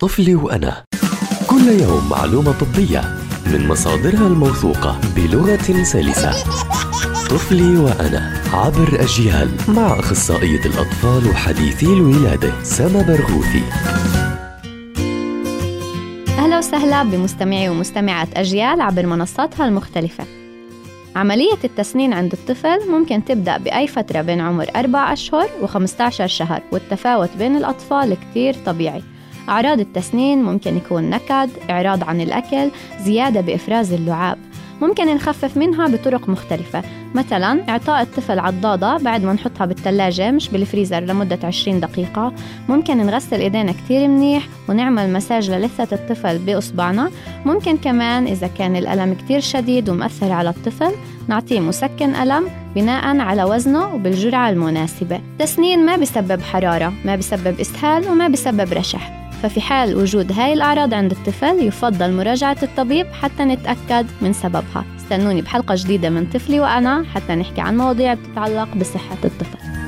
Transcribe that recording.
طفلي وأنا. كل يوم معلومة طبية من مصادرها الموثوقة بلغة سلسة. طفلي وأنا عبر أجيال مع أخصائية الأطفال وحديثي الولادة سما برغوثي. أهلا وسهلا بمستمعي ومستمعات أجيال عبر منصاتها المختلفة. عملية التسنين عند الطفل ممكن تبدأ بأي فترة بين عمر أربع أشهر و15 شهر والتفاوت بين الأطفال كتير طبيعي. أعراض التسنين ممكن يكون نكد، إعراض عن الأكل، زيادة بإفراز اللعاب. ممكن نخفف منها بطرق مختلفة. مثلا إعطاء الطفل عضاضة بعد ما نحطها بالثلاجة مش بالفريزر لمدة 20 دقيقة. ممكن نغسل إيدينا كتير منيح ونعمل مساج للثة الطفل بإصبعنا. ممكن كمان إذا كان الألم كتير شديد ومأثر على الطفل نعطيه مسكن ألم بناء على وزنه وبالجرعة المناسبة. تسنين ما بسبب حرارة ما بسبب إسهال وما بسبب رشح. ففي حال وجود هاي الأعراض عند الطفل يفضل مراجعة الطبيب حتى نتأكد من سببها. استنوني بحلقة جديدة من طفلي وأنا حتى نحكي عن مواضيع بتتعلق بصحة الطفل.